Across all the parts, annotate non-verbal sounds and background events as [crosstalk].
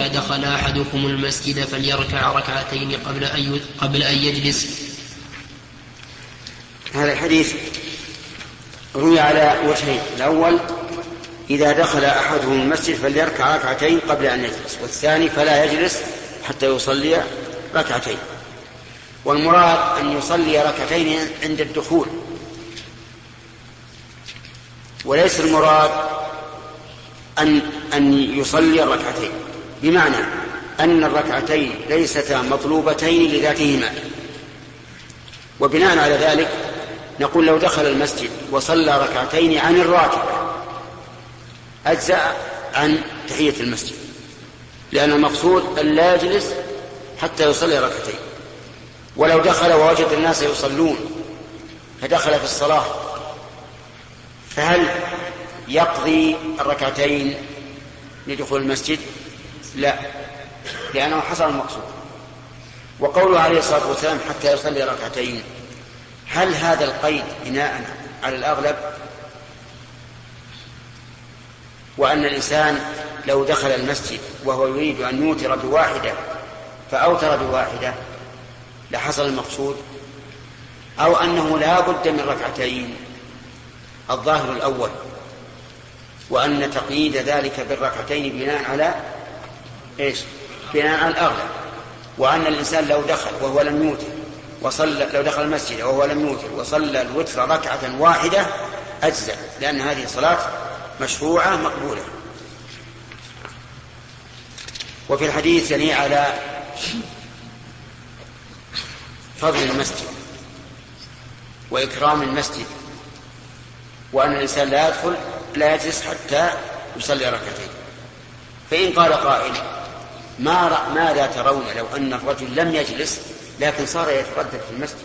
إذا دخل أحدكم المسجد فليركع ركعتين قبل أن قبل أن يجلس. هذا الحديث روي على وجهين. الأول إذا دخل أحدهم المسجد فليركع ركعتين قبل أن يجلس والثاني فلا يجلس حتى يصلي ركعتين. والمراد أن يصلي ركعتين عند الدخول. وليس المراد أن أن يصلي الركعتين بمعنى أن الركعتين ليستا مطلوبتين لذاتهما. وبناء على ذلك نقول لو دخل المسجد وصلى ركعتين عن الراتب أجزأ عن تحية المسجد لأن المقصود أن لا يجلس حتى يصلي ركعتين. ولو دخل ووجد الناس يصلون فدخل في الصلاة فهل يقضي الركعتين لدخول المسجد؟ لا لأنه حصل المقصود. وقوله عليه الصلاة والسلام حتى يصلي ركعتين هل هذا القيد بناء على الأغلب؟ وأن الإنسان لو دخل المسجد وهو يريد أن يوتر بواحدة فأوتر بواحدة لحصل المقصود؟ أو أنه لا بد من ركعتين الظاهر الأول وأن تقييد ذلك بالركعتين بناء على إيش؟ بناء على الأغلب وأن الإنسان لو دخل وهو لم يوتر وصلى لو دخل المسجد وهو لم يوتر وصلى الوتر ركعة واحدة أجزأ لأن هذه صلاة مشروعة مقبولة. وفي الحديث يلي على فضل المسجد وإكرام المسجد وأن الإنسان لا يدخل لا يجلس حتى يصلي ركعتين. فإن قال قائل ما ماذا ترون لو أن الرجل لم يجلس لكن صار يتردد في المسجد؟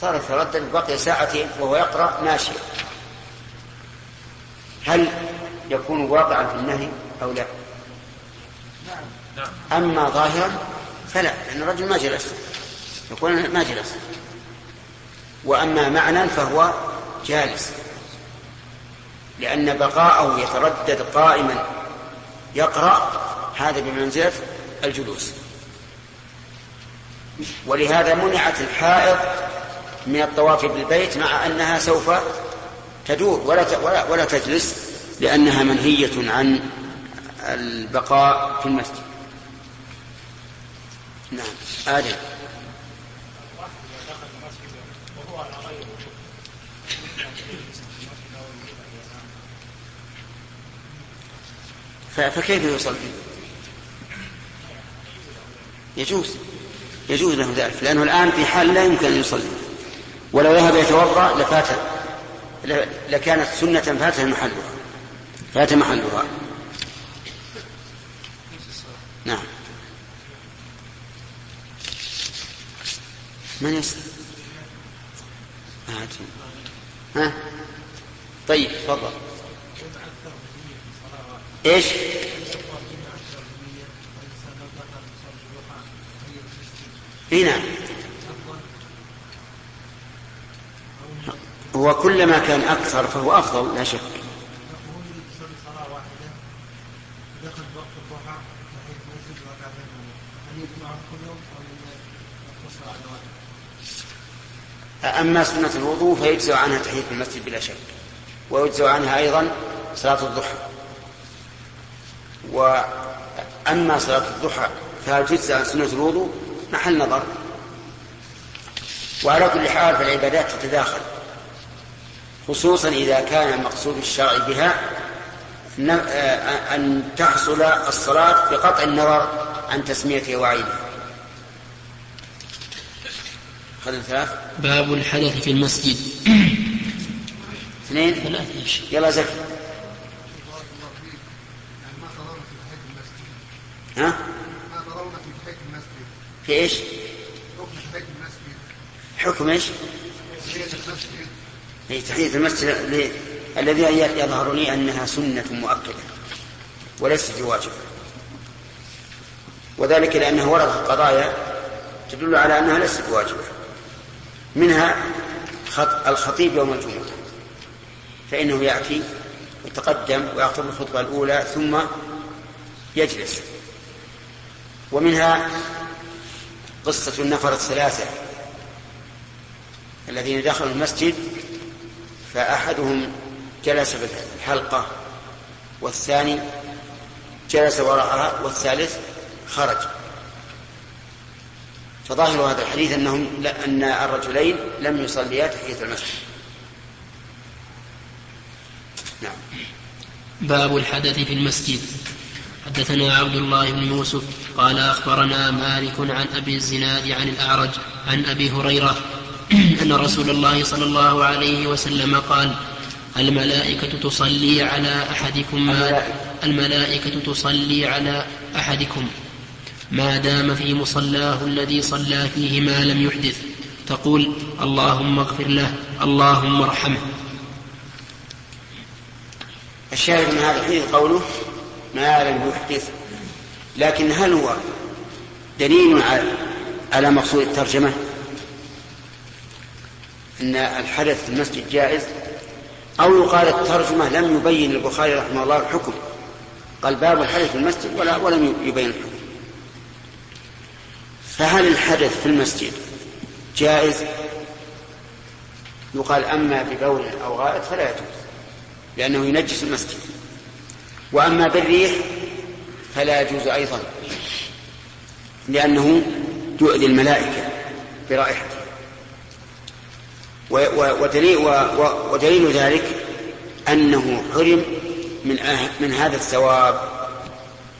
صار يتردد بقي ساعتين وهو يقرأ ماشيا هل يكون واقعا في النهي أو لا؟ أما ظاهرا فلا لأن الرجل ما جلس. يقول ما جلس. وأما معنى فهو جالس. لأن بقاءه يتردد قائما. يقرأ هذا بمنزلة الجلوس. ولهذا منعت الحائض من الطواف بالبيت مع أنها سوف تدور ولا ولا, تجلس لأنها منهية عن البقاء في المسجد. نعم. آدم. فكيف يصلي يجوز. يجوز له ذلك لأنه الآن في حال لا يمكن أن يصلي ولو ذهب يتوضأ لفات لكانت سنة فات محلها. فات محلها. نعم. من يسأل؟ ها؟ طيب تفضل. إيش؟ اي نعم. هو كلما كان أكثر فهو أفضل لا شك. أما سنة الوضوء فيجزع عنها تحية المسجد بلا شك. ويجزع عنها أيضا صلاة الضحى. وأما صلاة الضحى فهل تجزع عن سنة الوضوء محل نظر. وعلى كل حال فالعبادات تتداخل خصوصا إذا كان المقصود الشرعي بها أن تحصل الصلاة بقطع النظر عن تسميتها وعيدها. خذ ثلاث باب الحدث في المسجد. اثنين. ثلاثة يلا زكي. ها؟ في إيش؟ حكم إيش؟ هي تحية المسجد الذي يظهر لي أنها سنة مؤكدة وليست بواجب وذلك لأنه وردت قضايا تدل على أنها ليست بواجبة منها الخطيب يوم الجمعة فإنه يأتي يتقدم ويخطب الخطبة الأولى ثم يجلس ومنها قصة النفر الثلاثة الذين دخلوا المسجد فأحدهم جلس في الحلقة والثاني جلس وراءها والثالث خرج فظاهر هذا الحديث أنهم أن الرجلين لم يصليا تحية المسجد. نعم. باب الحدث في المسجد حدثنا عبد الله بن يوسف قال أخبرنا مالك عن أبي الزناد عن الأعرج عن أبي هريرة [clears throat] أن رسول الله صلى الله عليه وسلم قال الملائكة تصلي على أحدكم ما الملائكة. تصلي على أحدكم. ما دام في مصلاه الذي صلى فيه ما لم يحدث. تقول اللهم اغفر له اللهم ارحمه. الشاهد من هذا الحديث قوله ما لم يحدث. لكن هل هو دليل على مقصود الترجمة؟ أن الحدث في المسجد جائز أو يقال الترجمة لم يبين البخاري رحمه الله الحكم. قال باب الحدث في المسجد ولا ولم يبين الحكم. فهل الحدث في المسجد جائز؟ يقال أما ببول أو غائط فلا يجوز لأنه ينجس المسجد. وأما بالريح فلا يجوز أيضا لأنه يؤذي الملائكة برائحته. ودليل, ذلك أنه حرم من, من هذا الثواب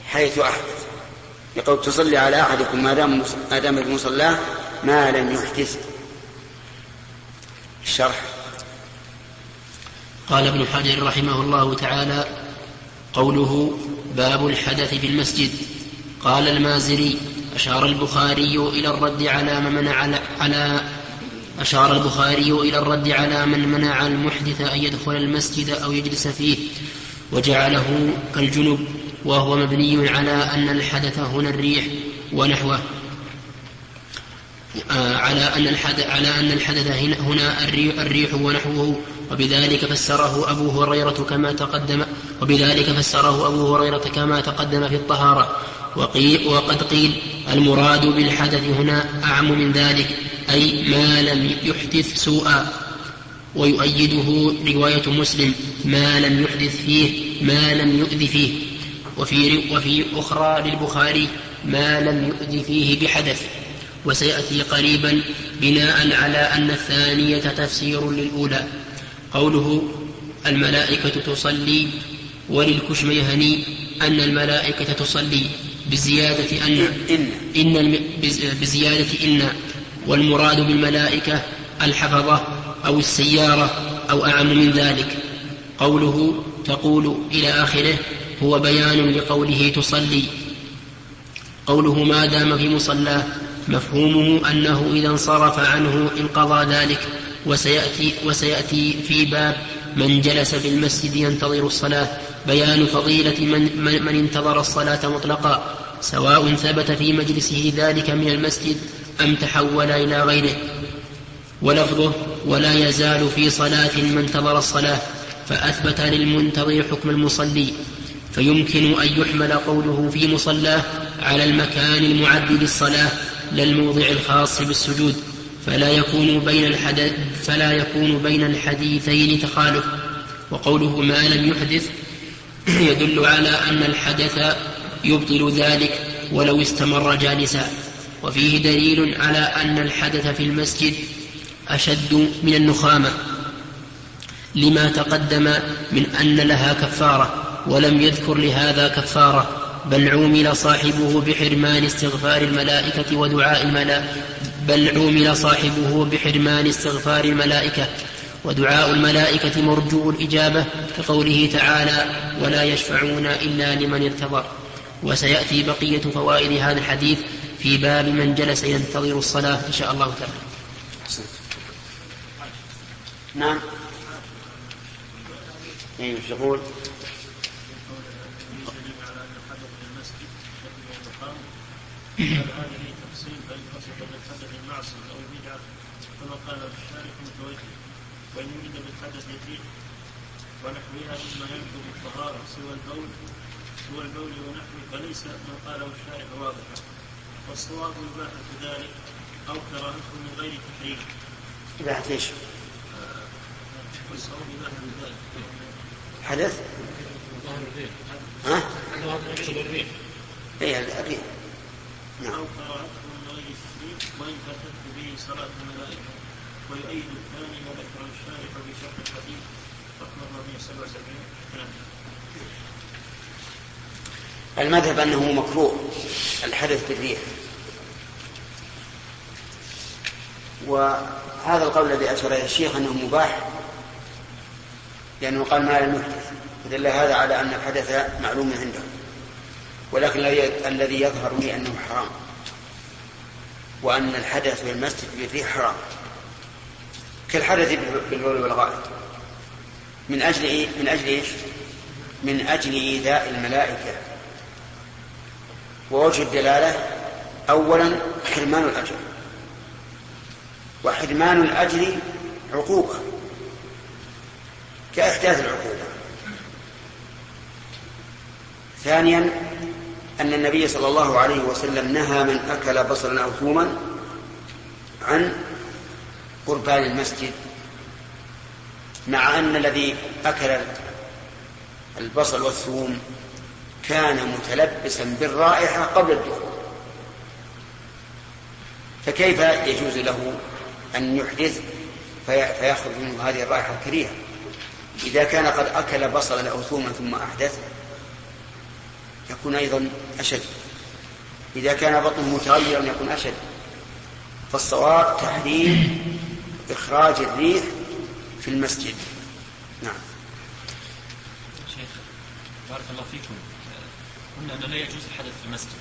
حيث أحدث. يقول تصلي على أحدكم ما دام ما دام بمصلاه ما لم يحدث. الشرح. قال ابن حجر رحمه الله تعالى قوله باب الحدث في المسجد. قال المازري أشار البخاري إلى الرد على من منع على أشار البخاري إلى الرد على من منع المحدث أن يدخل المسجد أو يجلس فيه وجعله كالجنب وهو مبني على أن الحدث هنا الريح ونحوه. على أن الحدث على أن الحدث هنا الريح ونحوه وبذلك فسره أبو هريرة كما تقدم وبذلك فسره أبو هريرة كما تقدم في الطهارة. وقيل وقد قيل المراد بالحدث هنا أعم من ذلك أي ما لم يحدث سوءا. ويؤيده رواية مسلم ما لم يحدث فيه ما لم يؤذ فيه. وفي, وفي أخرى للبخاري ما لم يؤذ فيه بحدث. وسيأتي قريبا بناء على أن الثانية تفسير للأولى. قوله الملائكة تصلي وللكشميهني أن الملائكة تصلي بزيادة أن إن, إن. بزيادة إن والمراد بالملائكة الحفظة أو السيارة أو أعم من ذلك. قوله تقول إلى آخره هو بيان لقوله تصلي. قوله ما دام في مصلاه مفهومه أنه إذا انصرف عنه انقضى ذلك وسيأتي, وسيأتي في باب من جلس في المسجد ينتظر الصلاة. بيان فضيلة من, من, من انتظر الصلاة مطلقا سواء ثبت في مجلسه ذلك من المسجد أم تحول إلى غيره. ولفظه ولا يزال في صلاة من انتظر الصلاة فأثبت للمنتظر حكم المصلي. فيمكن أن يحمل قوله في مصلاه على المكان المعد للصلاة لا الموضع الخاص بالسجود فلا يكون بين الحدث فلا يكون بين الحديثين تخالف. وقوله ما لم يحدث يدل على أن الحدث يبطل ذلك ولو استمر جالسا. وفيه دليل على أن الحدث في المسجد أشد من النخامة لما تقدم من أن لها كفارة ولم يذكر لهذا كفارة. بل عومل صاحبه بحرمان استغفار الملائكة ودعاء الملائكة بل عومل صاحبه بحرمان استغفار الملائكة ودعاء الملائكة مرجو الإجابة كقوله تعالى ولا يشفعون إلا لمن ارتضى وسيأتي بقية فوائد هذا الحديث في باب من جلس ينتظر الصلاة إن شاء الله تعالى. نعم. إيش يقول؟ هذه تفصيل بل قصد بالحدث المعصي أو البدعه كما قال الشارح متوجه وان يريد بالحدث الريح ونحوها مما ينفذ الطهاره سوى البول هو البول ونحوه فليس ما قاله الشارع واضحا والصواب إباحة ذلك أو كراهته من غير تحريم. إباحة إيش؟ والصواب ذلك. حدث؟ ها؟ اي الريح نعم. أو من غير وإن فاتته به صلاة الملائكة ويؤيد الثاني وذكر بشرط الحديث رقم 477 نعم. المذهب أنه مكروه الحدث بالريح. وهذا القول الذي أشار إليه الشيخ أنه مباح لأنه قال ما لم يحدث. ودل هذا على أن الحدث معلوم عنده. ولكن الذي يظهر لي أنه حرام وأن الحدث في المسجد بالريح حرام. كالحدث بالبول والغائط. من أجل إيه؟ من أجل إيش؟ من أجل إيذاء الملائكة. ووجه الدلالة أولا حرمان الأجر. وحرمان الأجر عقوبة. كإحداث العقوبة. ثانيا أن النبي صلى الله عليه وسلم نهى من أكل بصلا أو ثوما عن قربان المسجد مع أن الذي أكل البصل والثوم كان متلبسا بالرائحة قبل الدخول. فكيف يجوز له أن يحدث فيخرج منه هذه الرائحة الكريهة؟ إذا كان قد أكل بصلا أو ثوما ثم أحدث يكون أيضا أشد. إذا كان بطنه متغيرا يكون أشد. فالصواب تحريم إخراج الريح في المسجد. نعم. شيخ بارك الله فيكم. قلنا أنه لا يجوز الحدث في المسجد.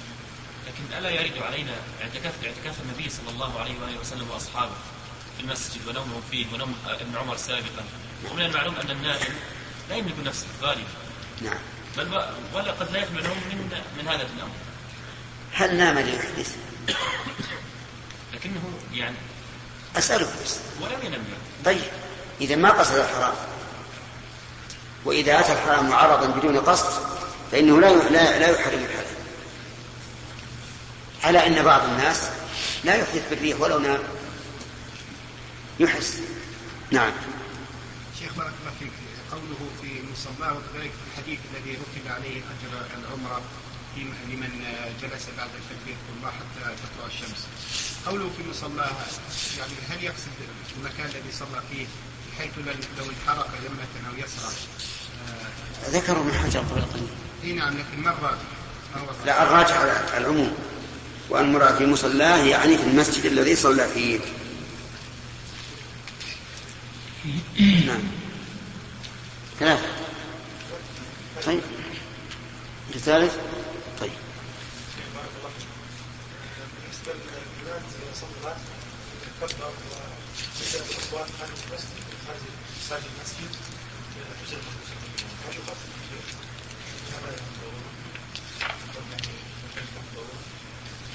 لكن ألا يرد علينا اعتكاف اعتكاف النبي صلى الله عليه وآله وسلم وأصحابه في المسجد ونومهم فيه ونوم ابن عمر سابقا؟ ومن المعلوم أن النائم لا يملك نفسه غالبا. نعم. بل ولا قد لا النوم من من هذا الامر. هل نام ليحدث؟ لكنه يعني أسألك بس ولم ينم. طيب إذا ما قصد الحرام وإذا أتى الحرام معرضا بدون قصد فإنه لا لا لا يحرم الحلال على أن بعض الناس لا يحدث بالريح ولو نام. يحس نعم شيخ بارك الله فيك قوله مصلاه وكذلك في الحديث الذي رتب عليه اجر العمرة لمن جلس بعد التكبير الله حتى تطلع الشمس. قوله في مصلاه يعني هل يقصد المكان الذي صلى فيه بحيث لو انحرق يمنة أو يسرى ذكر ابن حجر قبل قليل. إي نعم لكن مره لا الراجح على العموم وأن في مصلاه يعني في المسجد الذي صلى فيه. [coughs] نعم ثلاثة طيب. الثالث طيب.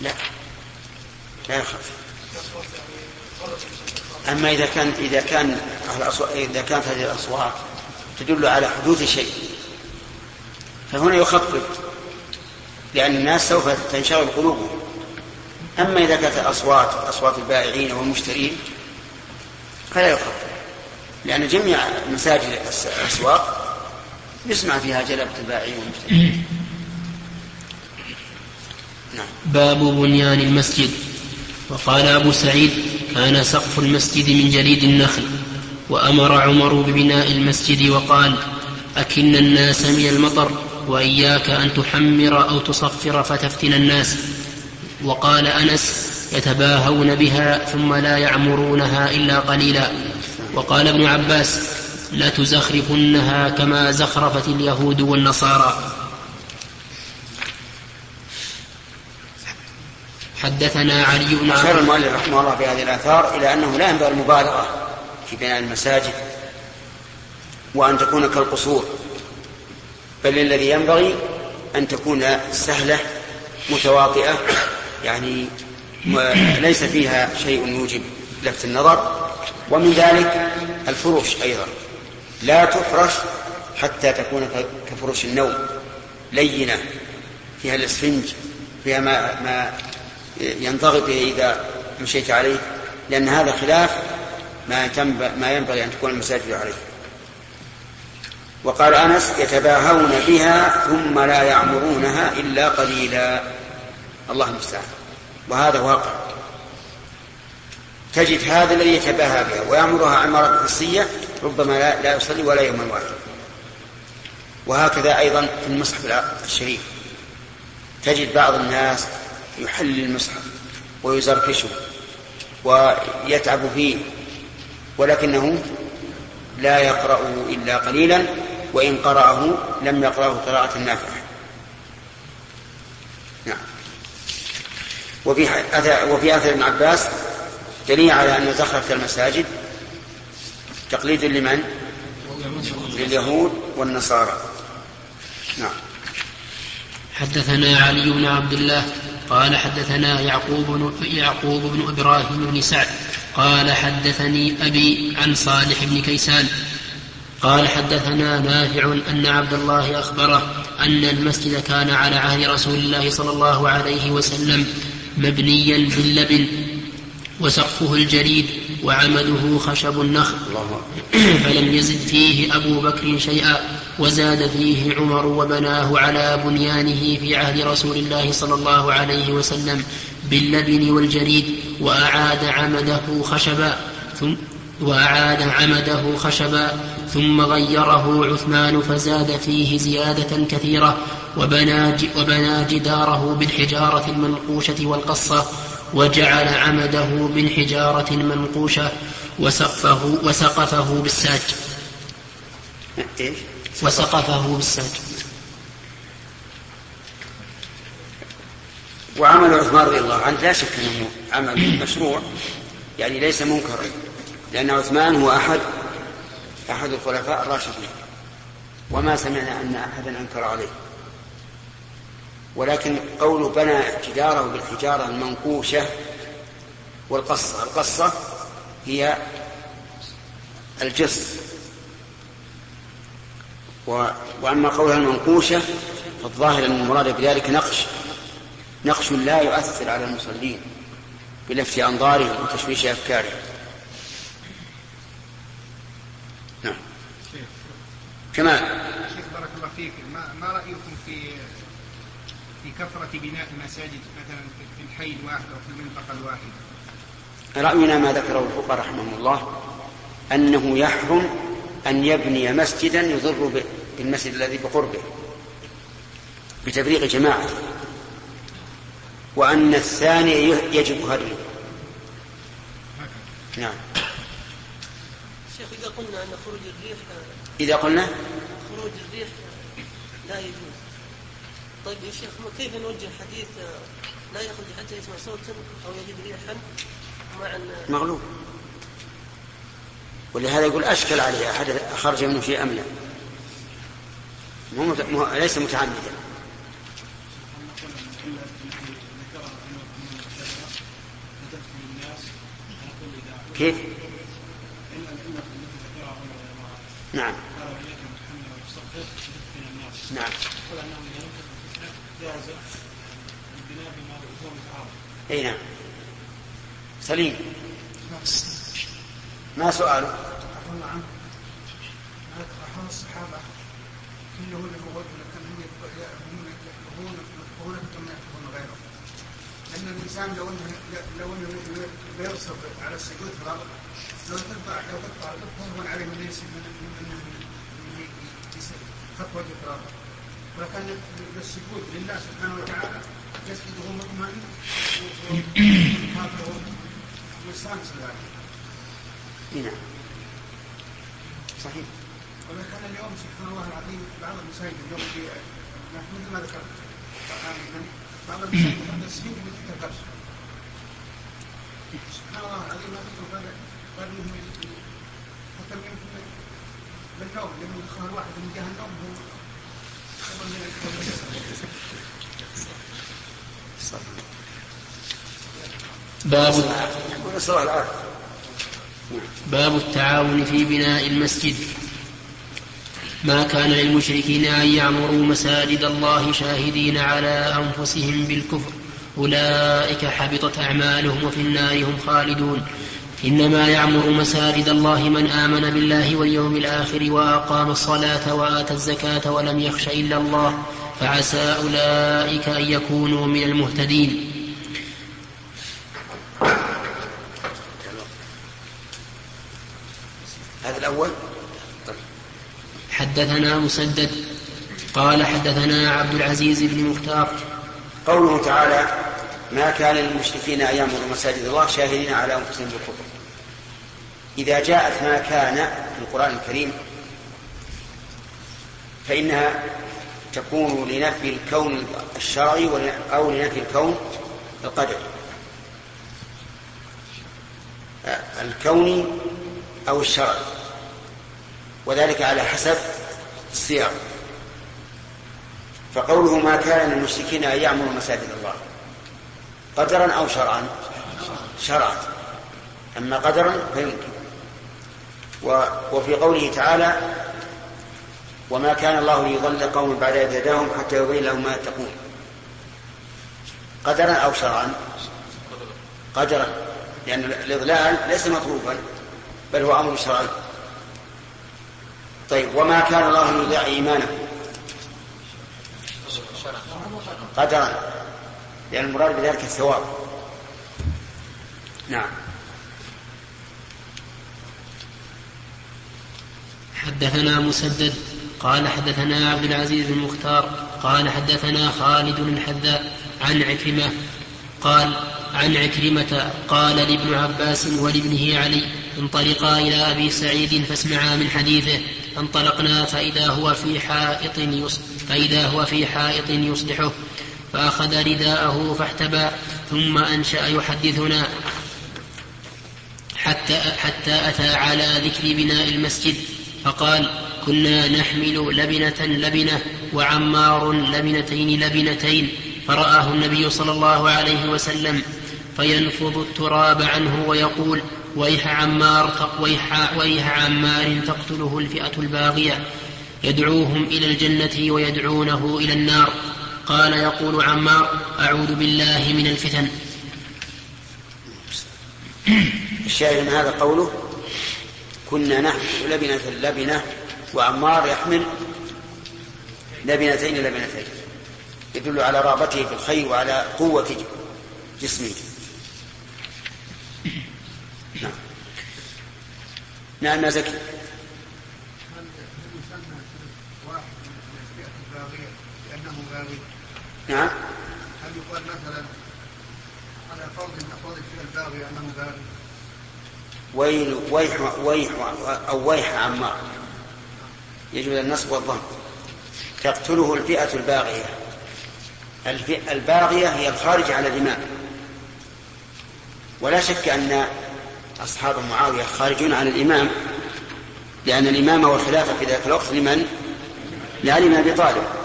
لا. لا يخاف. أما إذا كانت إذا كان إذا كانت هذه الأصوات تدل على حدوث شيء فهنا يخفف لأن الناس سوف تنشغل قلوبهم. أما إذا كانت الأصوات أصوات البائعين والمشترين فلا يخفف لأن جميع مساجد الأسواق يسمع فيها جلبة البائعين والمشترين. [clears throat] نعم. باب بنيان المسجد. وقال أبو سعيد كان سقف المسجد من جليد النخل وأمر عمر ببناء المسجد وقال أكن الناس من المطر. وإياك أن تحمر أو تصفر فتفتن الناس. وقال أنس يتباهون بها ثم لا يعمرونها إلا قليلا. وقال ابن عباس لتزخرفنها كما زخرفت اليهود والنصارى. حدثنا علي بن أشار المؤلف رحمه الله في هذه الآثار إلى أنه لا ينبغي المبالغة في بناء المساجد وأن تكون كالقصور. بل الذي ينبغي أن تكون سهلة متواطئة يعني ليس فيها شيء يوجب لفت النظر. ومن ذلك الفروش أيضا. لا تفرش حتى تكون كفروش النوم. لينة. فيها الاسفنج فيها ما, ما ينضغط به إذا مشيت عليه لأن هذا خلاف ما ما ينبغي أن تكون المساجد عليه. وقال أنس يتباهون بها ثم لا يعمرونها إلا قليلا. الله المستعان. وهذا واقع. تجد هذا الذي يتباهى بها ويعمرها عمارة حسية ربما لا, لا يصلي ولا يوما واحد. وهكذا أيضا في المصحف الشريف. تجد بعض الناس يحلل المصحف ويزركشه ويتعب فيه ولكنه لا يقرأ إلا قليلا وإن قرأه لم يقرأه قراءة نافعة. نعم. وفي وفي أثر ابن عباس دليل على أن زخرفة المساجد تقليد لمن؟ لليهود والنصارى. نعم. حدثنا علي بن عبد الله قال حدثنا يعقوب بن يعقوب بن إبراهيم بن سعد قال حدثني أبي عن صالح بن كيسان قال حدثنا نافع أن عبد الله أخبره أن المسجد كان على عهد رسول الله صلى الله عليه وسلم مبنيا باللبن وسقفه الجريد وعمده خشب النخل. [clears throat] فلم يزد فيه أبو بكر شيئا وزاد فيه عمر وبناه على بنيانه في عهد رسول الله صلى الله عليه وسلم باللبن والجريد وأعاد عمده خشبا ثم وأعاد عمده خشبا ثم غيره عثمان فزاد فيه زيادة كثيرة وبنى, وبنى جداره بالحجارة المنقوشة والقصة وجعل عمده بالحجارة المنقوشة وسقفه وسقفه بالساج. وسقفه بالساج. وعمل عثمان رضي الله عنه لا شك أنه عمل مشروع يعني ليس منكرا لأن عثمان هو أحد أحد الخلفاء الراشدين. وما سمعنا أن أحدا أنكر عليه. ولكن قوله بنى جداره بالحجارة المنقوشة والقصة القصة هي الجص. وأما قولها المنقوشة فالظاهر أن المراد بذلك نقش. نقش لا يؤثر على المصلين بلفت أنظارهم وتشويش أفكارهم. كما شيخ بارك الله فيك ما, ما رأيكم في في كثرة بناء المساجد مثلا في الحي الواحد أو في المنطقة الواحدة؟ رأينا ما ذكره الفقهاء رحمهم الله أنه يحرم أن يبني مسجدا يضر بالمسجد الذي بقربه بتفريق جماعته وأن الثاني يجب هدمه. نعم. شيخ إذا قلنا أن خروج الريح إذا قلنا خروج الريح لا يجوز. طيب يا شيخ كيف نوجه حديث لا يخرج حتى يسمع صوتا أو يجد ريحا مع مغلوب. ولهذا يقول أشكل عليه أحد خرج منه شيء أم لا؟ مو ليس متعمدا. كيف؟ نعم. نعم اي نعم سليم ما سؤاله؟ الصحابة كلهم لكن هم يكرهون يكرهون كما يكرهون غيره. لأن الإنسان لو أنه لو أنه بيرصف على السجود فرض لو تقطع لو تقطع تهون عليه من من خطوة الفراغ ولكن للسجود لله سبحانه وتعالى يسجد وهو مطمئن ويستانس ذلك. نعم. صحيح. ولكن اليوم سبحان الله العظيم بعض المساجد اليوم في مثل ما ذكرت بعض المساجد عند السجود ما تتكبرش سبحان الله العظيم ما قال انهم حتى يمكن من جهنم هو. باب باب التعاون في بناء المسجد. ما كان للمشركين أن يعمروا مساجد الله شاهدين على أنفسهم بالكفر. أولئك حبطت أعمالهم وفي النار هم خالدون. إنما يعمر مساجد الله من آمن بالله واليوم الآخر وأقام الصلاة وآتى الزكاة ولم يخش إلا الله فعسى أولئك أن يكونوا من المهتدين. هذا الأول. حدثنا مسدد قال حدثنا عبد العزيز بن مختار. قوله تعالى ما كان للمشركين أن يعمروا مساجد الله شاهدين على أنفسهم بالكفر. إذا جاءت ما كان في القرآن الكريم فإنها تكون لنفي الكون الشرعي أو لنفي الكون القدري. الكوني أو الشرعي. وذلك على حسب السياق. فقوله ما كان للمشركين أن يعمروا مساجد الله. قدرا أو شرعا؟ شرعا. أما قدرا فيمكن. وفي قوله تعالى وما كان الله ليضل قوم بعد إذ هداهم حتى يبين لهم ما يتقون. قدرا أو شرعا؟ قدرا. لأن الإضلال ليس مطلوبا بل هو أمر شرعي. طيب وما كان الله ليضيع إيمانكم قدرا. لأن المراد بذلك الثواب. نعم. حدثنا مسدد قال حدثنا عبد العزيز المختار قال حدثنا خالد الحذاء عن عكرمة قال عن عكرمة قال لابن عباس ولابنه علي انطلقا إلى أبي سعيد فاسمعا من حديثه فانطلقنا فإذا هو في حائط فإذا هو في حائط يصلحه. فأخذ رداءه فاحتبى ثم أنشأ يحدثنا حتى, حتى أتى على ذكر بناء المسجد فقال كنا نحمل لبنة لبنة وعمار لبنتين لبنتين. فرآه النبي صلى الله عليه وسلم فينفض التراب عنه ويقول ويح عمار ويح, ويح عمار تقتله الفئة الباغية. يدعوهم إلى الجنة ويدعونه إلى النار. قال يقول عمار أعوذ بالله من الفتن. الشاهد من هذا قوله كنا نحمل لبنة لبنة وعمار يحمل لبنتين لبنتين. يدل على رغبته في الخير وعلى قوة جسمه. نعم. نعم يا زكي. نعم. هل يقال مثلا على فرض من افراد الفئه الباغيه انه باغي ويل ويح ويح أو ويح عمار. يجوز النصب والضم تقتله الفئة الباغية. الفئة الباغية هي الخارجة على الإمام. ولا شك أن أصحاب معاوية خارجون عن الإمام لأن الإمام والخلافة في ذلك الوقت. لمن؟ لعلي بن أبي طالب.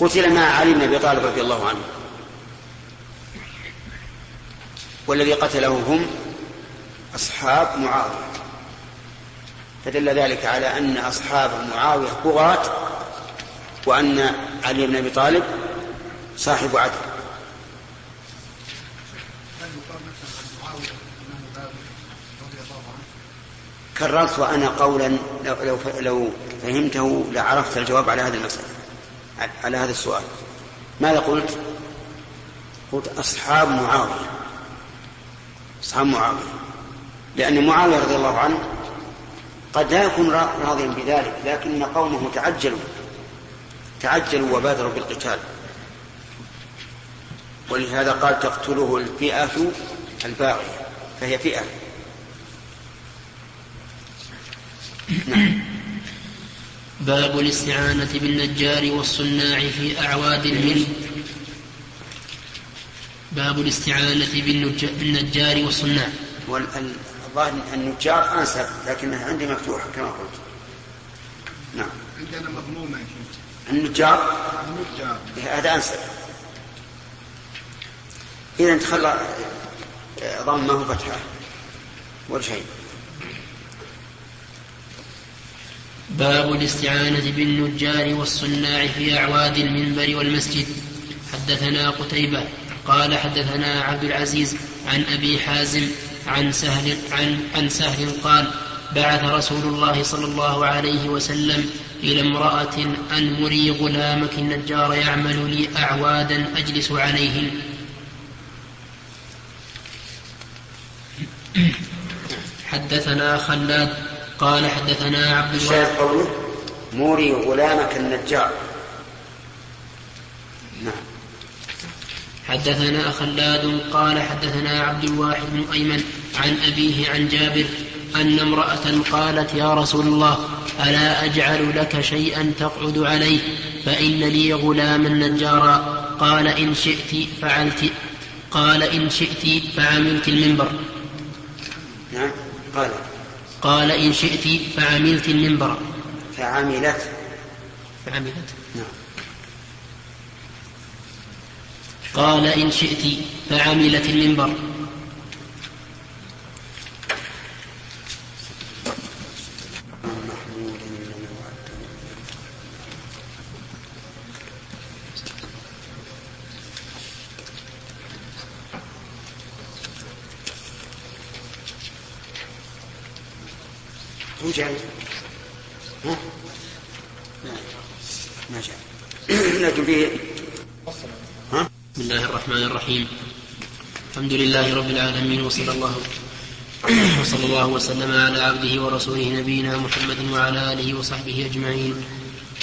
قتل مع علي بن أبي طالب رضي الله عنه. والذي قتله هم أصحاب معاوية. فدل ذلك على أن أصحاب معاوية بغاة وأن علي بن أبي طالب صاحب عدل. كررت وأنا قولا لو, لو, فهمته لعرفت الجواب على هذه المسألة. على هذا السؤال. ماذا قلت؟ قلت أصحاب معاوية. أصحاب معاوية. لأن معاوية رضي الله عنه قد لا يكون راضيا بذلك لكن قومه تعجلوا. تعجلوا وبادروا بالقتال. ولهذا قال تقتله الفئة الباغية فهي فئة. نعم. باب الاستعانة بالنجار والصناع في أعواد الملك. باب الاستعانة بالنجار والصناع. الظاهر النجار أنسب لكنها عندي مفتوحه كما قلت. نعم. عندنا شيخ. النجار؟ النجار. هذا أنسب. إذا تخلى ضمه فتحه ولا شيء باب الاستعانة بالنجار والصناع في أعواد المنبر والمسجد. حدثنا قتيبة قال حدثنا عبد العزيز عن أبي حازم عن سهل عن عن سهل قال بعث رسول الله صلى الله عليه وسلم إلى امرأة أن مري غلامك النجار يعمل لي أعوادا أجلس عليهن حدثنا خلاد قال حدثنا عبد الشاهد الواحد قوله؟ موري غلامك النجار نعم. حدثنا خلاد قال حدثنا عبد الواحد بن أيمن عن أبيه عن جابر أن امرأة قالت يا رسول الله ألا أجعل لك شيئا تقعد عليه؟ فإن لي غلاما نجارا. قال إن شئت فعلت. قال إن شئت فعملت المنبر. نعم. قال. قال إن شئت فعملت المنبر. فعملت. فعملت. نعم. قال إن شئت فعملت المنبر. جاي ها؟ ما جاء. [clears throat] لكن فيه ها؟ بسم الله الرحمن الرحيم. الحمد لله رب العالمين وصلى الله [clears throat] وصلى الله وسلم على عبده ورسوله نبينا محمد وعلى آله وصحبه أجمعين.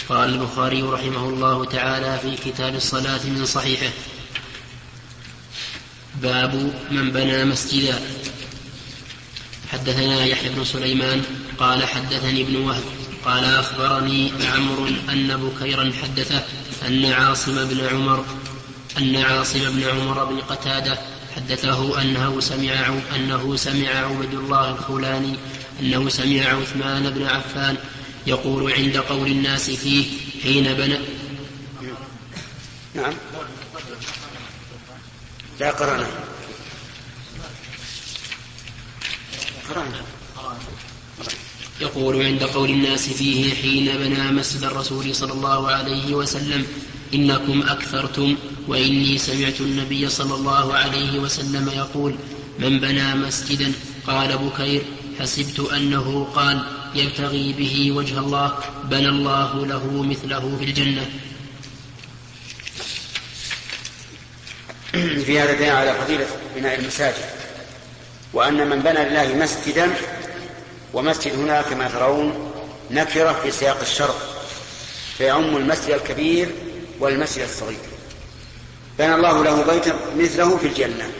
قال البخاري رحمه الله تعالى في كتاب الصلاة من صحيحه. باب من بنى مسجدا. حدثنا يحيى بن سليمان قال حدثني ابن وهب قال أخبرني عمرو أن بكيرا حدثه أن عاصم بن عمر أن عاصم بن عمر بن قتادة حدثه أنه سمع أنه سمع عبد الله الخولاني أنه سمع عثمان بن عفان يقول عند قول الناس فيه حين بنى نعم. لا قرأنا قرأنا يقول عند قول الناس فيه حين بنى مسجد الرسول صلى الله عليه وسلم إنكم أكثرتم وإني سمعت النبي صلى الله عليه وسلم يقول من بنى مسجدا؟ قال بكير حسبت أنه قال يبتغي به وجه الله بنى الله له مثله في الجنة. في هذا دليل على فضيلة بناء المساجد. وأن من بنى لله مسجدا ومسجد هنا كما ترون نكرة في سياق الشرط فيعم المسجد الكبير والمسجد الصغير. بنى الله له بيتا مثله في الجنة.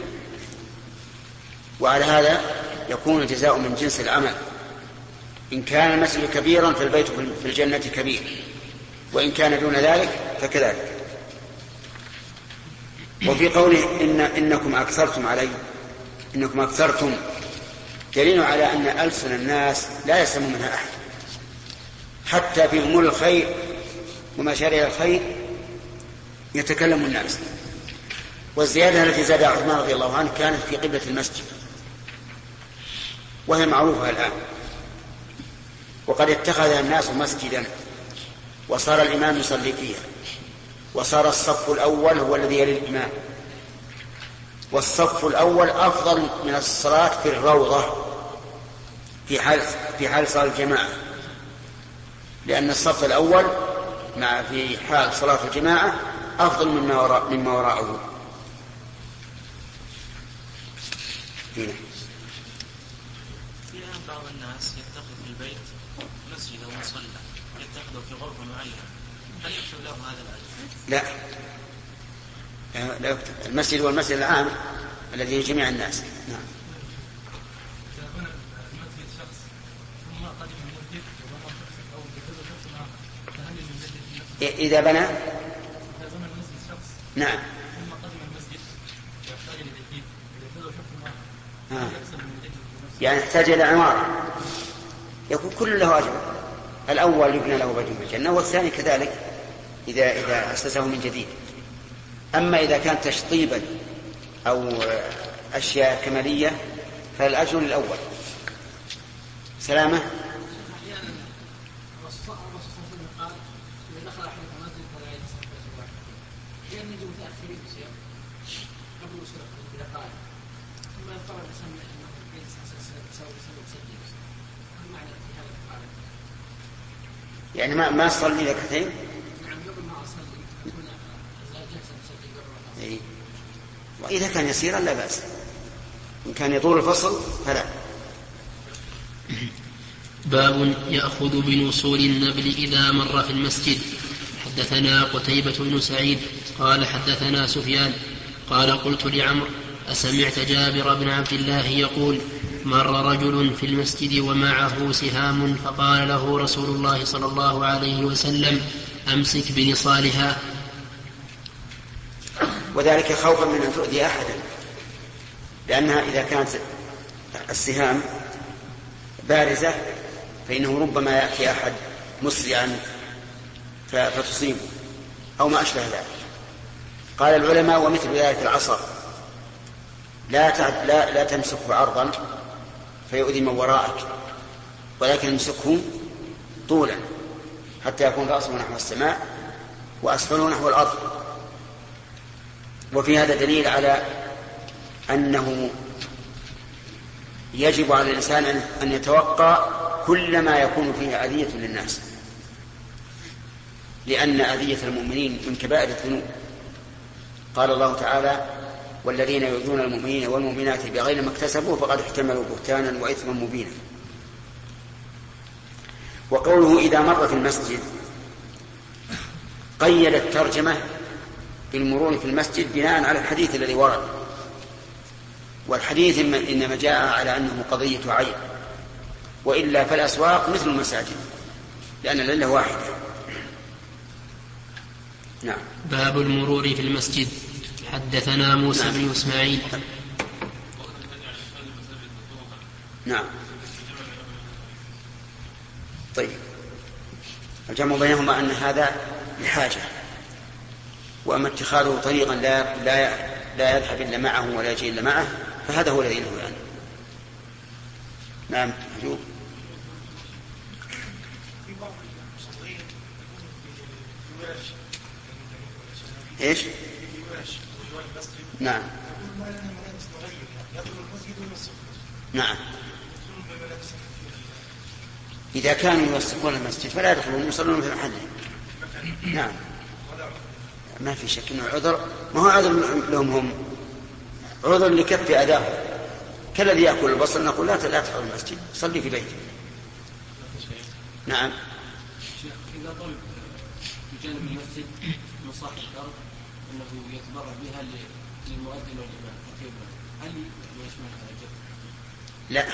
وعلى هذا يكون الجزاء من جنس العمل. إن كان المسجد كبيرا فالبيت في الجنة كبير. وإن كان دون ذلك فكذلك. وفي قوله إن إنكم أكثرتم علي إنكم أكثرتم دليل على أن ألسن الناس لا يسلم منها أحد. حتى في أمور الخير ومشاريع الخير يتكلم الناس. والزيادة التي زادها عثمان رضي الله عنه كانت في قبلة المسجد. وهي معروفة الآن. وقد اتخذها الناس مسجدا وصار الإمام يصلي فيها. وصار الصف الأول هو الذي يلي الإمام. والصف الأول أفضل من الصلاة في الروضة في حال في حال صلاة الجماعة. لأن الصف الأول مع في حال صلاة الجماعة أفضل مما وراء مما وراءه. هنا. في الآن بعض الناس يتخذ في البيت مسجد أو مصلى يتخذه في غرفة معينة. هل يكتب له هذا الأجر؟ لا. لا- يكتب. المسجد هو المسجد العام الذي لجميع الناس. نعم. إذا بنى؟ نعم. ثم قدم المسجد يحتاج يجدد بنفسه؟ يعني يحتاج إلى عمارة يكون كل له أجر. الأول يبنى له بيت الجنة والثاني كذلك إذا إذا أسسه من جديد. أما إذا كان تشطيبا أو أشياء كمالية فالأجر الأول سلامة يعني ما ما صلي ركعتين؟ وإذا كان يسيرا لا بأس. إن كان يطول الفصل فلا. باب يأخذ بنصول النبل إذا مر في المسجد. حدثنا قتيبة بن سعيد قال حدثنا سفيان قال قلت لعمرو أسمعت جابر بن عبد الله يقول مر رجل في المسجد ومعه سهام فقال له رسول الله صلى الله عليه وسلم أمسك بنصالها. وذلك خوفا من أن تؤذي أحدا لأنها إذا كانت السهام بارزة فإنه ربما يأتي أحد مسرعا فتصيبه أو ما أشبه ذلك. قال العلماء ومثل ذلك العصا لا لا لا تمسكه عرضا فيؤذي من وراءك ولكن امسكه طولا حتى يكون رأسه نحو السماء وأسفله نحو الأرض. وفي هذا دليل على أنه يجب على الإنسان أن- يتوقع كل ما يكون فيه أذية للناس. لأن أذية المؤمنين من كبائر الذنوب. قال الله تعالى والذين يؤذون المؤمنين والمؤمنات بغير ما اكتسبوا فقد احتملوا بهتانا وإثما مبينا. وقوله إذا مر في المسجد قيد الترجمة بالمرور في المسجد بناء على الحديث الذي ورد. والحديث إنما- جاء على أنه قضية عين. وإلا فالأسواق مثل المساجد لأن العلة واحدة. نعم. باب المرور في المسجد. حدثنا موسى بن إسماعيل. نعم. طيب. الجمع بينهما أن هذا لحاجة. وأما اتخاذه طريقا لا لا لا يذهب إلا معه ولا يجي إلا معه فهذا هو الذي له يعني نعم أيوب إيش؟ نعم. نعم. إذا كانوا يوسخون المسجد فلا يدخلون يصلون في محله. نعم. ما في شك إنه عذر. ما هو عذر لهم هم؟ عذر لكف اداهم كالذي يأكل البصل نقول لا لا تدخل المسجد صلي في بيتك نعم. شيخ إذا طلب في جانب المسجد من صاحب الأرض أنه يتبرع بها للمؤذن والإمام وكيف هل يشمل هذا الجهد؟ لا.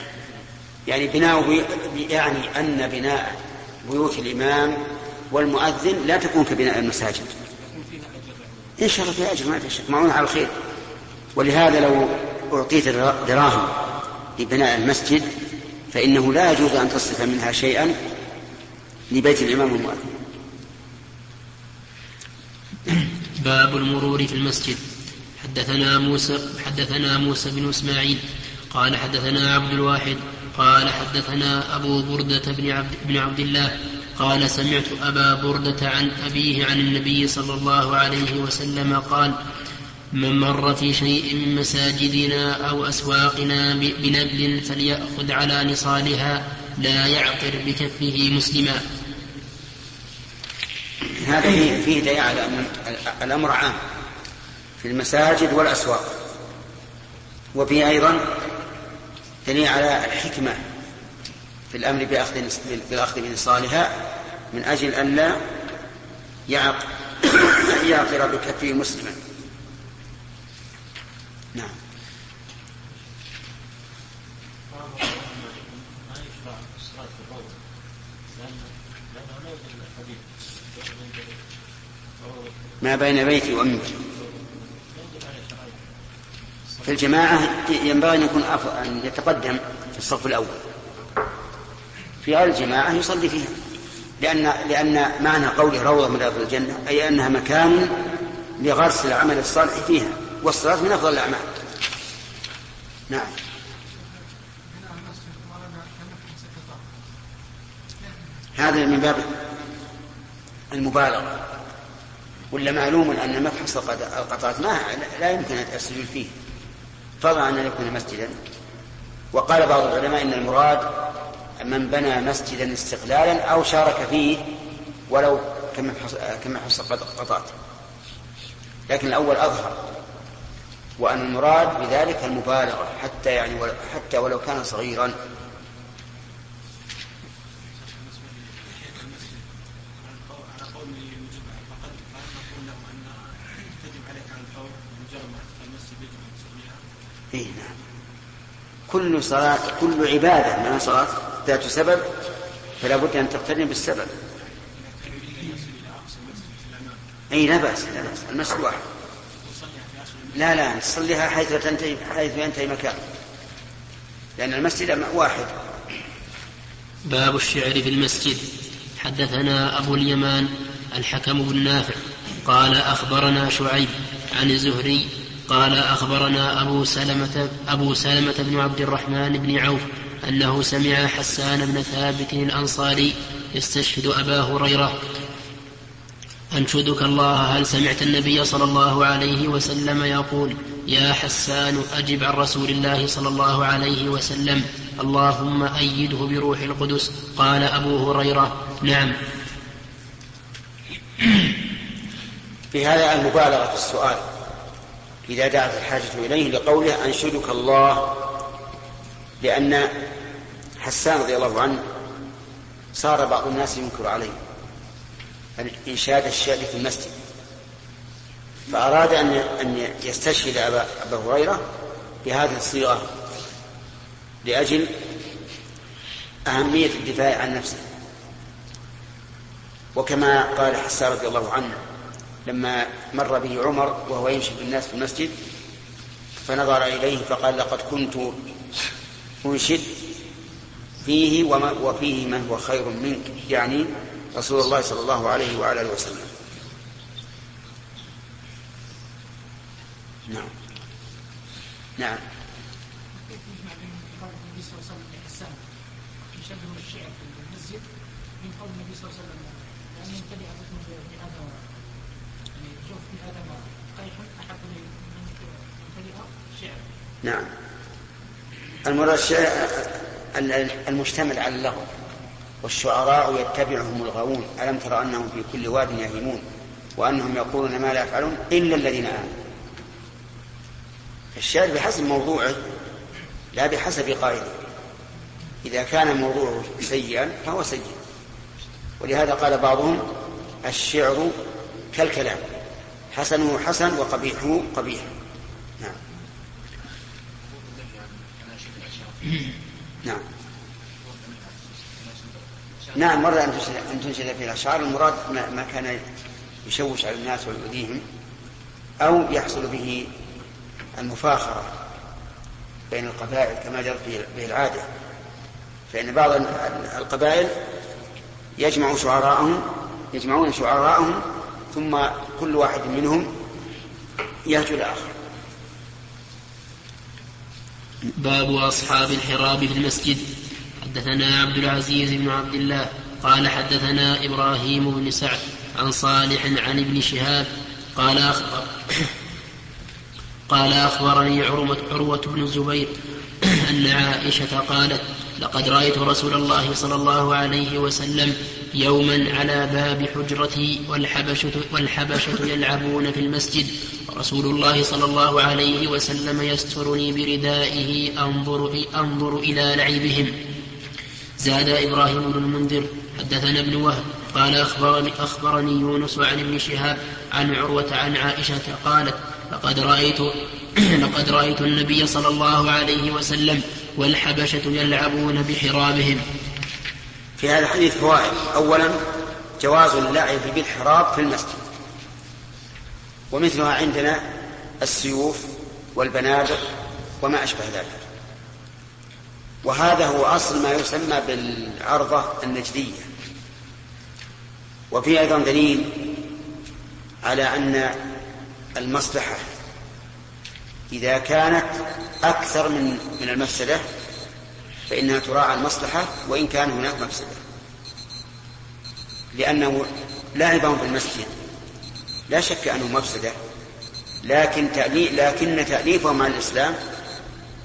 يعني بناؤه يعني أن بناء بيوت الإمام والمؤذن لا تكون كبناء المساجد. أجر. إن شاء الله أجر ما في شك. معون على الخير. ولهذا لو أعطيت درا- دراهم لبناء المسجد فإنه لا يجوز أن تصرف منها شيئا لبيت الإمام والمؤذن باب المرور في المسجد. حدثنا موسى حدثنا موسى بن إسماعيل قال حدثنا عبد الواحد قال حدثنا أبو بردة بن عبد بن عبد الله قال سمعت أبا بردة عن أبيه عن النبي صلى الله عليه وسلم قال من مر في شيء من مساجدنا أو أسواقنا ب- بنبل فليأخذ على نصالها لا يعقر بكفه مسلما. هذا فيه, فيه دليل على أن الأمر عام في المساجد والأسواق. وفيه أيضا دليل على الحكمة. في الأمر بأخذ بالاخذ بنصالها من أجل أن لا يعق [coughs] يعقر بكفه مسلما نعم. ما بين بيتي شرعية في الجماعة ينبغي أن يكون أن يتقدم في الصف الأول. في غير الجماعة يصلي فيها. لأن لأن معنى قوله روضة من رياض الجنة أي أنها مكان لغرس العمل الصالح فيها والصلاة من أفضل الأعمال. نعم. هذا من باب المبالغة. ولا معلوم أن مفحص القطعات ما لا يمكن السجود فيه. فضلا أن يكون مسجدا. وقال بعض العلماء إن المراد من بنى مسجدا استقلالا أو شارك فيه ولو كما حصل قطعت. لكن الأول أظهر وأن المراد بذلك المبالغة حتى يعني حتى ولو كان صغيرا. إيه نعم. كل صلاة كل عبادة من صلاة؟ ذات سبب فلا بد أن تقترن بالسبب. أي لا بأس لا بأس المسجد واحد لا لا تصليها حيث تنتهي حيث ينتهي مكان. لأن المسجد واحد. باب الشعر في المسجد. حدثنا أبو اليمان الحكم بن نافع قال أخبرنا شعيب عن الزهري قال أخبرنا أبو سلمة أبو سلمة بن عبد الرحمن بن عوف أنه سمع حسان بن ثابت الأنصاري يستشهد أبا هريرة. أنشدك الله هل سمعت النبي صلى الله عليه وسلم يقول يا حسان أجب عن رسول الله صلى الله عليه وسلم. اللهم أيده بروح القدس. قال أبو هريرة. نعم. [clears throat] في هذا المبالغة في السؤال إذا دعت الحاجة إليه لقوله أنشدك الله لأن حسان رضي الله عنه صار بعض الناس ينكر عليه إنشاد الشعر في المسجد. فأراد أن أن يستشهد أبا, أبا هريرة بهذه الصيغة لأجل أهمية الدفاع عن نفسه. وكما قال حسان رضي الله عنه لما مر به عمر وهو يمشي بالناس في المسجد فنظر إليه فقال لقد كنت أنشد فيه وما وفيه من هو خير منك. يعني رسول الله صلى الله عليه وعلى آله وسلم. نعم. نعم. نعم. المراد المشتمل على اللغو والشعراء يتبعهم الغاوون. ألم تر أنهم في كل واد يهيمون وأنهم يقولون ما لا يفعلون إلا الذين آمنوا. الشعر بحسب موضوعه لا بحسب قائده. إذا كان موضوعه سيئا فهو سيء. ولهذا قال بعضهم الشعر كالكلام. حسنه حسن وقبيحه قبيح. نعم. نعم. نعم مرة أن تنشد, في الأشعار. المراد ما كان يشوش على الناس ويؤذيهم أو يحصل به المفاخرة بين القبائل كما جرت به العادة. فإن بعض القبائل يجمع شعراءهم يجمعون شعراءهم ثم كل واحد منهم يهجو الآخر. باب أصحاب الحراب في المسجد. حدثنا عبد العزيز بن عبد الله قال حدثنا إبراهيم بن سعد عن صالح عن ابن شهاب قال أخبر قال أخبرني عروة, عروة بن الزبير أن عائشة قالت لقد رأيت رسول الله صلى الله عليه وسلم يوما على باب حجرتي والحبشة, والحبشة يلعبون في المسجد ورسول الله صلى الله عليه وسلم يسترني بردائه أنظر, أنظر إلى لعبهم. زاد إبراهيم بن المنذر حدثنا ابن وهب قال أخبرني, أخبرني يونس عن ابن شهاب عن عروة عن عائشة قالت لقد رأيت [clears throat] لقد رأيت النبي صلى الله عليه وسلم والحبشة يلعبون بحرابهم. في هذا الحديث فوائد أولا جواز اللعب بالحراب في المسجد. ومثلها عندنا السيوف والبنادق وما أشبه ذلك. وهذا هو أصل ما يسمى بالعرضة النجدية. وفي أيضا دليل على أن المصلحة إذا كانت أكثر من من المفسدة فإنها تراعى المصلحة وإن كان هناك مفسدة. لأنه لاعبهم في المسجد. لا شك أنه مفسدة. لكن تأليف لكن تأليفهم على الإسلام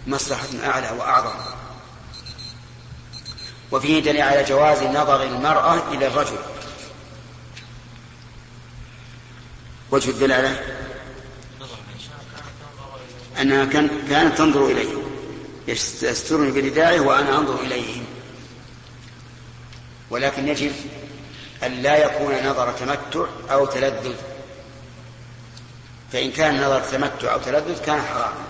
مصلحة أعلى وأعظم. وفيه دليل على جواز نظر المرأة إلى الرجل. وجه الدلالة؟ أنها كان كانت تنظر إليه. يسترني برداعه وأنا أنظر إليهم. ولكن يجب أن لا يكون نظر تمتع أو تلذذ. فإن كان نظر تمتع أو تلذذ كان حراما.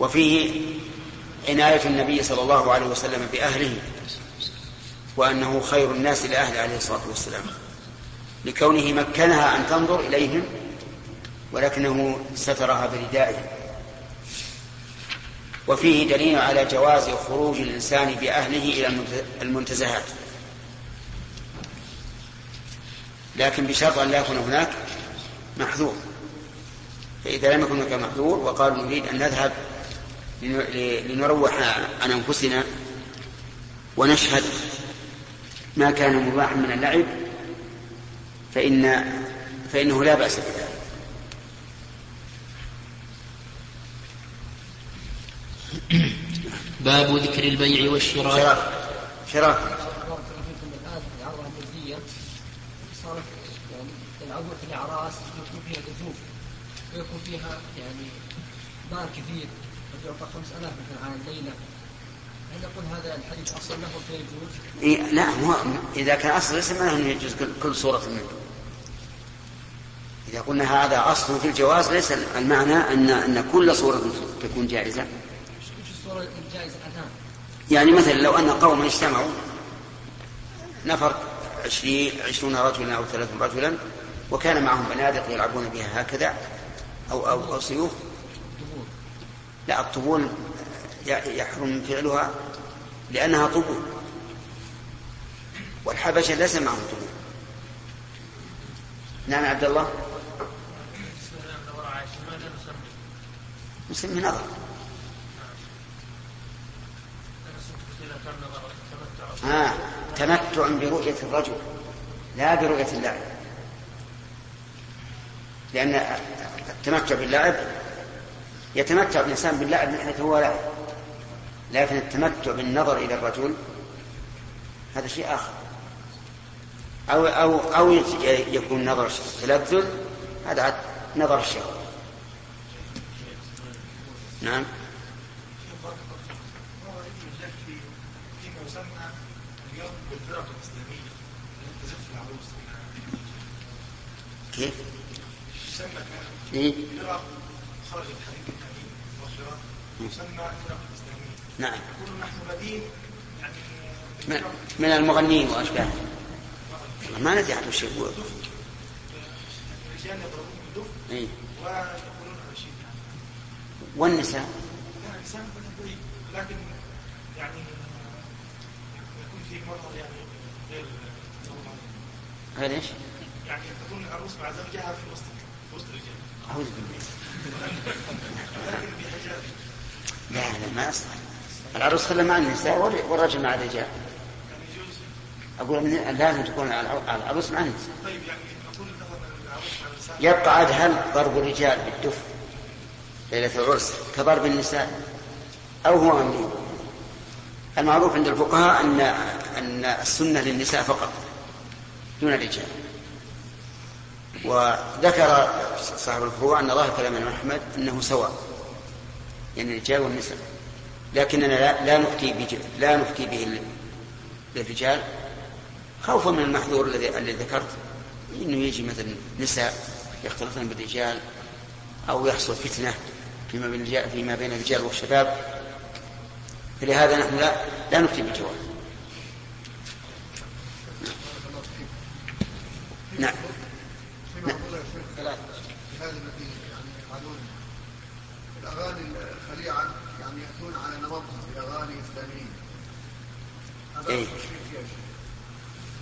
وفيه عناية النبي صلى الله عليه وسلم بأهله وأنه خير الناس لأهله عليه الصلاة والسلام. لكونه مكنها أن تنظر إليهم ولكنه سترها بردائه. وفيه دليل على جواز خروج الإنسان بأهله إلى المنتزهات. لكن بشرط أن لا يكون هناك محذور. فإذا لم يكن هناك محذور وقالوا نريد أن نذهب لنروح عن أنفسنا ونشهد ما كان مباحا من اللعب فإن فإنه لا بأس بذلك. [coughs] باب ذكر البيع والشراء شراء شراء العروض في الاعراس يكون فيها دفوف ويكون فيها يعني مال كثير قد يعطى 5000 مثلا على الليلة هل نقول هذا الحديث أصلا له فيجوز؟ إيه لا هو إذا كان أصل ليس معناه أنه يجوز كل, صورة منه. إذا قلنا هذا أصل في الجواز ليس المعنى ان أن كل صورة تكون جائزة. يعني مثلا لو أن قوما اجتمعوا نفر عشرين عشرون رجلا أو ثلاثون رجلا وكان معهم بنادق يلعبون بها هكذا أو أو, أو سيوف. لا الطبول يحرم فعلها لأنها طبول. والحبشة ليس معهم طبول. نعم عبد الله. نسمي نظر. تمتع برؤية الرجل لا برؤية اللاعب لأن التمتع باللعب يتمتع الإنسان باللعب من حيث هو لاعب. لكن التمتع بالنظر إلى الرجل هذا شيء آخر. أو أو أو يكون نظر تلذذ هذا نظر الشهوة. نعم. كيف؟ إيه؟ نعم. يقول نحن بدين يعني من المغنين وأشباههم ما ندري عنه شيء إيه؟ الرشيد. والنساء؟ النساء لكن يعني يكون في مظهر يعني غير غير إيش؟ يعني تكون العروس مع زوجها في وسط في وسط الرجال أعوذ بالله. لا لا ما يصلح العروس خلى مع النساء والرجل مع الرجال. أقول من لازم تكون العروس مع النساء. طيب يعني يبقى عاد هل ضرب الرجال بالدف؟ ليلة العرس. كضرب النساء؟ أو هو ممنوع المعروف عند الفقهاء أن أن السنة للنساء فقط دون الرجال. وذكر صاحب الفروع أن ظاهر كلام الإمام أحمد أنه سواء يعني الرجال والنساء. لكننا لا, لا نفتي لا نفتي به للرجال خوفا من المحذور الذي الذي ذكرت إنه يجي مثلا نساء يختلطن بالرجال أو يحصل فتنة فيما بين الرجال فيما بين الرجال والشباب. فلهذا نحن لا لا نفتي بالجواب. نعم. إيه؟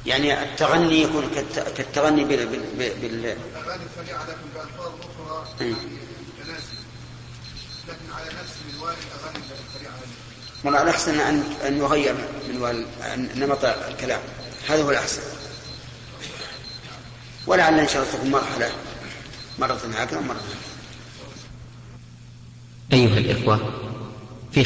يعني التغني يكون كالتغني بال بال بال الأغاني الخليعه لكن بألفاظ أخرى إيه؟ يعني تناسب لكن على نفس منوال الأغاني الخليعه من الأحسن أن أن يغير من نمط الكلام. هذا هو الأحسن. ولعل إن شاء الله تكون مرحلة مرة هكذا ومره هكذا أيها الإخوة في